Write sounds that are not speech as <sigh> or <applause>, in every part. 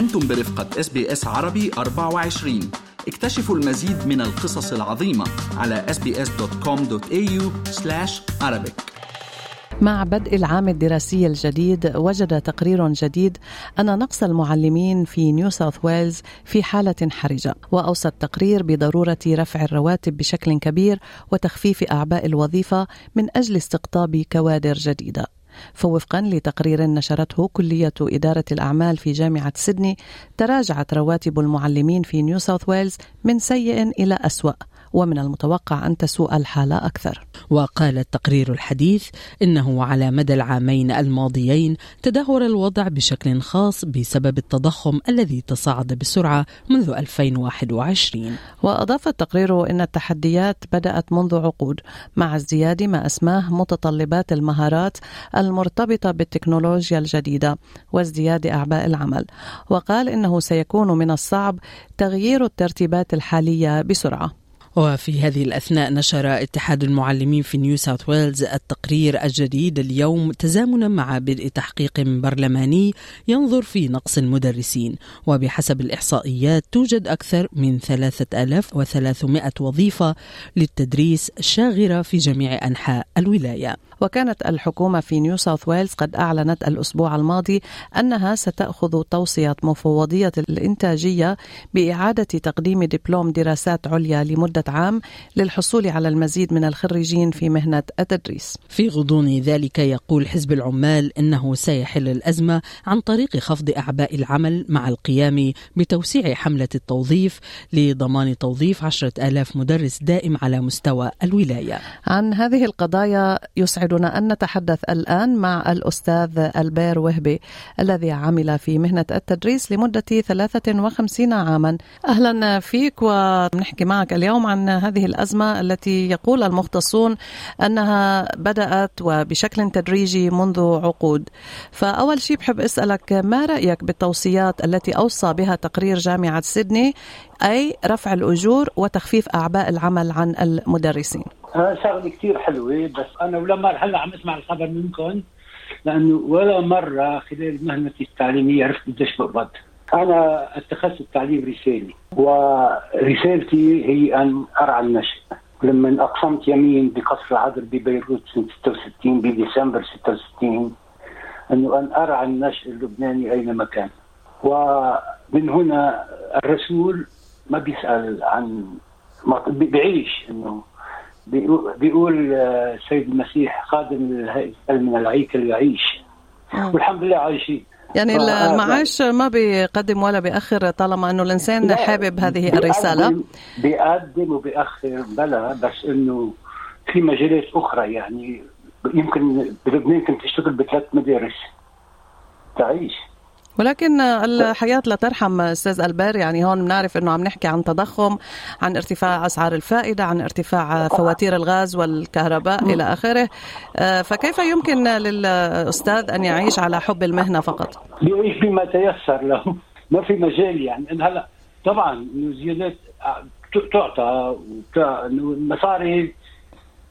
أنتم برفقة SBS عربي 24 اكتشفوا المزيد من القصص العظيمة على sbs.com.au arabic. مع بدء العام الدراسي الجديد وجد تقرير جديد أن نقص المعلمين في نيو ساوث ويلز في حالة حرجة وأوصى التقرير بضرورة رفع الرواتب بشكل كبير وتخفيف أعباء الوظيفة من أجل استقطاب كوادر جديدة. فوفقا لتقرير نشرته كلية إدارة الأعمال في جامعة سيدني تراجعت رواتب المعلمين في نيو ساوث ويلز من سيء إلى أسوأ. ومن المتوقع أن تسوء الحالة أكثر. وقال التقرير الحديث إنه على مدى العامين الماضيين تدهور الوضع بشكل خاص بسبب التضخم الذي تصاعد بسرعة منذ 2021 وأضاف التقرير أن التحديات بدأت منذ عقود مع ازدياد ما أسماه متطلبات المهارات المرتبطة بالتكنولوجيا الجديدة وازدياد أعباء العمل. وقال إنه سيكون من الصعب تغيير الترتيبات الحالية بسرعة. وفي هذه الأثناء نشر اتحاد المعلمين في نيو ساوث ويلز التقرير الجديد اليوم تزامنا مع بدء تحقيق برلماني ينظر في نقص المدرسين وبحسب الإحصائيات توجد أكثر من 3300 وظيفة للتدريس شاغرة في جميع أنحاء الولاية. وكانت الحكومة في نيو ساوث ويلز قد أعلنت الأسبوع الماضي أنها ستأخذ توصية مفوضية الإنتاجية بإعادة تقديم دبلوم دراسات عليا لمدة عام للحصول على المزيد من الخريجين في مهنة التدريس. في غضون ذلك يقول حزب العمال إنه سيحل الأزمة عن طريق خفض أعباء العمل مع القيام بتوسيع حملة التوظيف لضمان توظيف عشرة آلاف مدرس دائم على مستوى الولاية. عن هذه القضايا يسعدنا أن نتحدث الآن مع الأستاذ ألبير وهبي الذي عمل في مهنة التدريس لمدة 53 عاما. أهلا فيك ونحكي معك اليوم عن هذه الأزمة التي يقول المختصون أنها بدأت وبشكل تدريجي منذ عقود. فأول شيء بحب أسألك ما رأيك بالتوصيات التي أوصى بها تقرير جامعة سيدني أي رفع الأجور وتخفيف أعباء العمل عن المدرسين. شغلة كثير حلوة بس أنا ولا مره هلأ عم أسمع الخبر منكم لأنه ولا مرة خلال مهنتي التعليمية عرفت قديش بقبض. أنا اتخذت التعليم رسالي ورسالتي هي أن أرعى النشء لما أقسمت يمين بقصر العذر ببيروت سنة 66 بديسمبر 66 أنه أن أرعى النشء اللبناني أينما كان. ومن هنا الرسول ما بيسأل عن بيعيش إنه. بيقول السيد المسيح خادم من العيكل يعيش. والحمد لله عايشين يعني المعاش ما بيقدم ولا بيأخر طالما إنه الإنسان حابب هذه الرسالة. بيقدم وبيأخر بلا بس إنه في مجالات أخرى يعني يمكن بلبنان كنت تشتغل بثلاث مدارس. تعيش. ولكن الحياة لا ترحم أستاذ ألبير. يعني هون بنعرف أنه عم نحكي عن تضخم عن ارتفاع أسعار الفائدة عن ارتفاع فواتير الغاز والكهرباء إلى آخره. فكيف يمكن للأستاذ أن يعيش على حب المهنة فقط؟ يعيش بما تيسر له. <laughs> ما في مجال يعني. إن هلا طبعا زيادات تعطى المصاري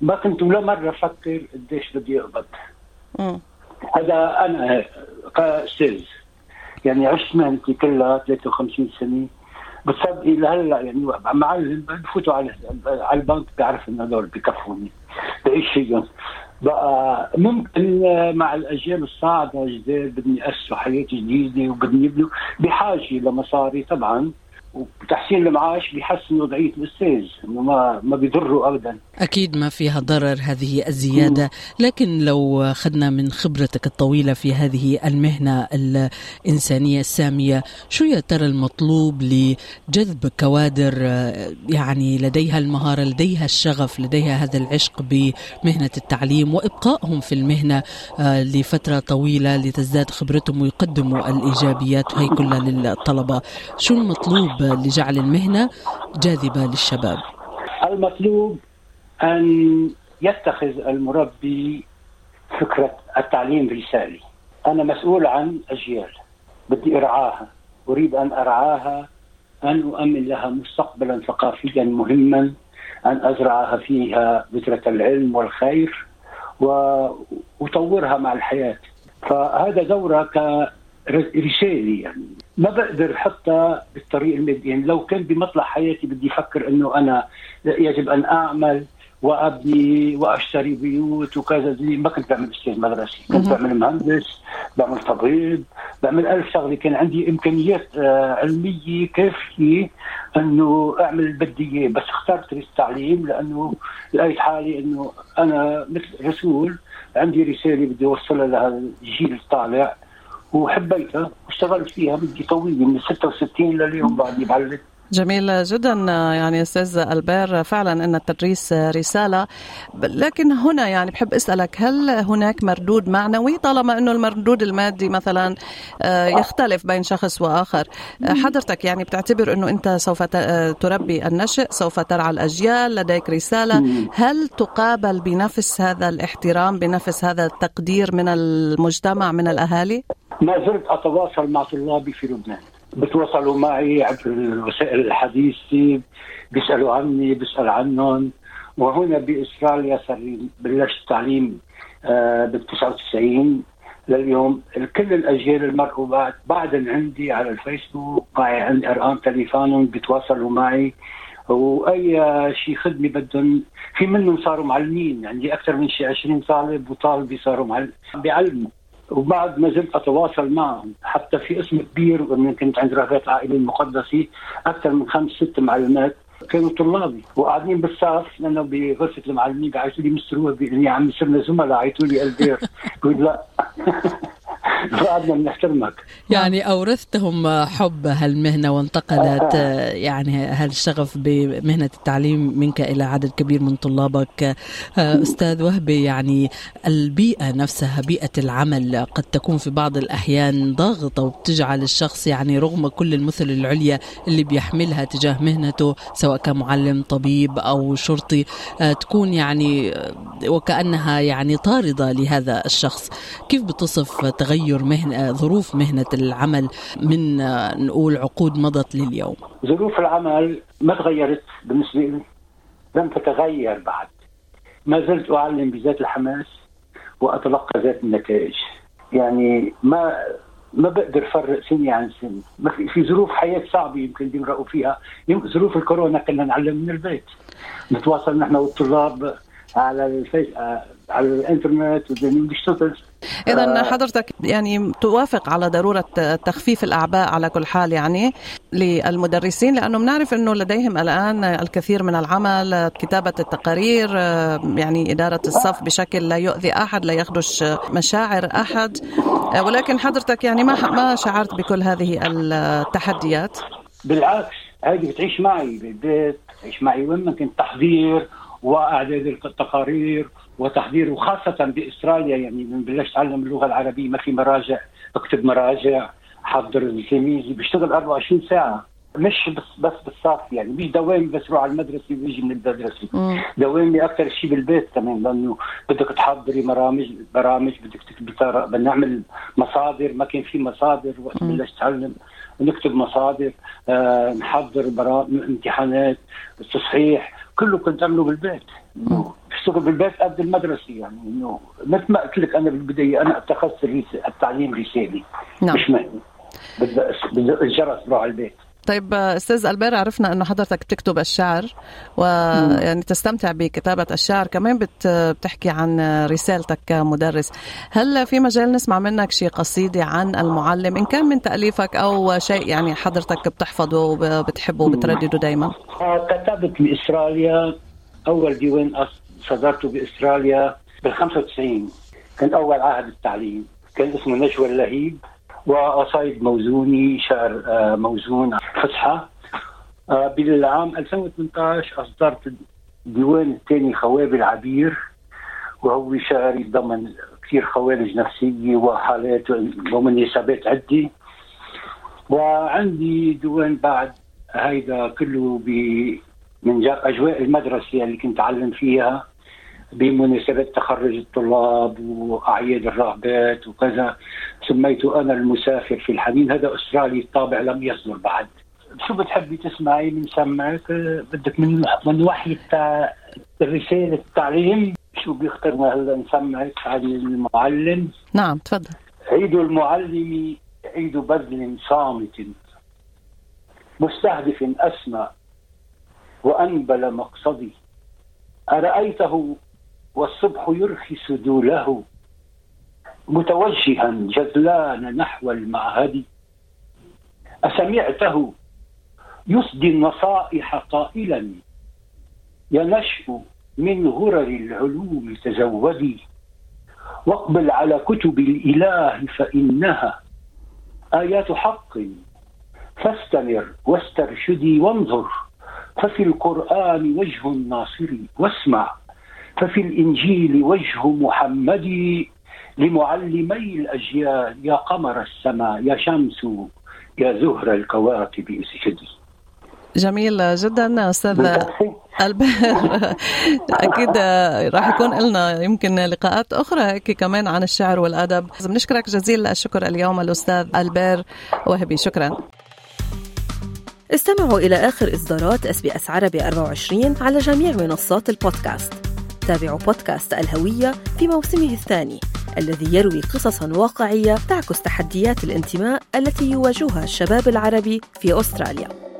ما كنت ولا مرة أفكر قديش بدي أقبض. هذا أنا كأستاذ يعني عشت مهنتي كلها 53 سنة. بتصدقي لهلا يعني معلم بفوتوا على على البنك بيعرف إنه هذول بكفوني. بعيش فيهم بقى ممكن مع الأجيال الصاعدة جداد بدهم ياسسوا حياه جديدة وبدهم يبنوا بحاجة لمصاري طبعا. وتحسين المعاش بيحسن وضعيه الأستاذ ما ما بيضره ابدا. أكيد ما فيها ضرر هذه الزيادة لكن لو أخذنا من خبرتك الطويلة في هذه المهنة الإنسانية السامية شو يا ترى المطلوب لجذب كوادر يعني لديها المهارة لديها الشغف لديها هذا العشق بمهنة التعليم وإبقائهم في المهنة لفترة طويلة لتزداد خبرتهم ويقدموا الإيجابيات وهي كلها للطلبة؟ شو المطلوب لجعل المهنة جاذبة للشباب. المطلوب أن يتخذ المربي فكرة التعليم رسالي أنا مسؤول عن أجيال. بدي أرعاها. أريد أن أرعاها أن أؤمن لها مستقبلا ثقافيا مهما أن أزرعها فيها بذرة العلم والخير وأطورها مع الحياة. فهذا دورها كرسالة يعني. ما بقدر حتى بالطريق المادي يعني لو كان بمطلع حياتي بدي أفكر إنه أنا يجب أن أعمل وأبني وأشتري بيوت وكذا زي ما كنت بعمل أستاذ مدرسي كنت بعمل مهندس بعمل طبيب بعمل ألف شغلة. كان عندي إمكانيات آه، علمية كافية إنه أعمل اللي بدي إياه. بس اخترت التعليم لأنه لقيت حالي إنه أنا مثل رسول عندي رسالة بدي أوصلها لهالجيل الطالع. وحبيتها واشتغلت فيها مدة طويلة من 66 لليوم بعدني بعلم جميل جدا يعني أستاذ ألبير. فعلا إن التدريس رسالة. لكن هنا يعني بحب أسألك هل هناك مردود معنوي؟ طالما إنه المردود المادي مثلا آه، يختلف بين شخص وآخر. حضرتك يعني بتعتبر إنه أنت سوف تربي النشء سوف ترعى الأجيال لديك رسالة. هل تقابل بنفس هذا الاحترام بنفس هذا التقدير من المجتمع من الأهالي؟ ما زلت أتواصل مع طلابي في لبنان. بتواصلوا معي عبر الوسائل الحديثة بيسألوا عني بيسأل عنهم. وهنا باستراليا صار بلشت التعليم آه بال 99 لليوم كل الأجيال المرقوا بعد عندي على الفيسبوك معي عندي أرقام تليفونهم بيتواصلوا معي. وأي شيء خدمة بدهم في منهم صاروا معلمين عندي أكثر من شيء 20 طالب وطالبي صاروا معلم بيعلموا. وبعد ما زلت أتواصل معهم. حتى في اسم كبير من كنت عند رغبات العائله المقدسه أكثر من خمس ست معلومات كانوا طلابي. وقاعدين بالصف لأنه بغرفة المعلمين بيعيطوا لي مستر يا عمي صرنا زملاء عيطوا لي ألبير. <laughs> بقول لا. <laughs> فقدنا بنحترمك. يعني أورثتهم حب هالمهنة وانتقلت يعني هالشغف بمهنة التعليم منك إلى عدد كبير من طلابك. أستاذ وهبي يعني البيئة نفسها بيئة العمل قد تكون في بعض الأحيان ضاغطة وبتجعل الشخص يعني رغم كل المثل العليا اللي بيحملها تجاه مهنته سواء كان معلم طبيب أو شرطي تكون يعني وكأنها يعني طاردة لهذا الشخص. كيف بتصف تغير مهنة ظروف مهنة العمل من نقول عقود مضت لليوم؟ ظروف العمل ما تغيرت بالنسبة لي لم تتغير بعد. ما زلت أعلم بذات الحماس وأتلقى ذات النتائج. يعني ما ما بقدر افرق سنة عن سنة، ما في, في ظروف حياة صعبة يمكن بيمرقوا فيها، ظروف الكورونا كنا نعلم من البيت. نتواصل نحن والطلاب على الفيس على الإنترنت بيشتغل اذا آه. حضرتك يعني توافق على ضرورة تخفيف الأعباء على كل حال يعني للمدرسين لأنه بنعرف إنه لديهم الآن الكثير من العمل كتابة التقارير يعني إدارة الصف بشكل لا يؤذي أحد لا يخدش مشاعر أحد ولكن حضرتك يعني ما ما شعرت بكل هذه التحديات بالعكس هذه بتعيش معي بالبيت بتعيش معي وين ما كنت تحضير وأعداد التقارير وتحضير وخاصه بإستراليا يعني من بلشت اتعلم اللغة العربية ما في مراجع. بكتب مراجع حضر التلميذي بيشتغل 24 ساعة. مش بس بس بالصف يعني مش دوامي بس روح على المدرسة ويجي من المدرسة. دوامي أكثر شيء بالبيت كمان لأنه بدك تحضري برامج برامج بدك تكتبي بدنا نعمل مصادر ما كان في مصادر وقت بلشت اتعلم نكتب مصادر آه نحضر برامج امتحانات تصحيح كله كنت أعمله بالبيت. بشتغل بالبيت قبل المدرسة يعني. إنه مثل ما قلت لك أنا بالبداية أنا اتخذت التعليم رسالي نعم. مش مهني. بدق الجرس بروح على البيت. طيب أستاذ ألبير عرفنا إنه حضرتك بتكتب الشعر ويعني تستمتع بكتابة الشعر. كمان بتحكي عن رسالتك كمدرس. هل في مجال نسمع منك شيء قصيدة عن المعلم؟ إن كان من تأليفك أو شيء يعني حضرتك بتحفظه وبتحبه وبتردده دائما كتبت بإستراليا أول ديوان صدرته بإستراليا بال 95 كان أول عهد التعليم. كان اسمه نجوى اللهيب. وقصايد موزوني شعر آه، موزون فصحى آه، بالعام 2018 أصدرت الديوان الثاني خوابي العبير وهو شعر يتضمن كثير خوارج نفسية وحالات ومناسبات عدة. وعندي ديوان بعد هيدا كله ب من أجواء المدرسة اللي كنت اعلم فيها بمناسبة تخرج الطلاب وأعياد الراهبات وكذا. سميته أنا المسافر في الحنين. هذا أسترالي الطابع لم يصدر بعد. شو بتحبي تسمعي بنسمعك بدك من من وحي بتاع الرسالة التعليم شو بيختارنا هلا نسمعك؟ عن المعلم. نعم تفضل. عيد المعلم عيد بذل صامت. مستهدف أسمى وأنبل مقصدي. أرأيته والصبح يرخي سدوله. متوجها جذلان نحو المعهد. أسمعته يسدي النصائح قائلا. يا نشأ من غرر العلوم تزودي. واقبل على كتب الإله فإنها آيات حق. فاستمر واسترشدي وانظر. ففي القرآن وجه الناصر واسمع. ففي الإنجيل وجه محمد. لمعلمي الأجيال يا قمر السماء يا شمس يا زهر الكواكب اسجدي. جميل جدا أستاذ البير <laughs> أكيد راح يكون لنا يمكن لقاءات أخرى هيك كمان عن الشعر والأدب. بنشكرك جزيل الشكر اليوم الأستاذ البير وهبي. شكرا. استمعوا إلى آخر إصدارات إس بي إس عربي 24 على جميع منصات البودكاست. تابعوا بودكاست الهوية في موسمه الثاني الذي يروي قصصا واقعية تعكس تحديات الانتماء التي يواجهها الشباب العربي في أستراليا.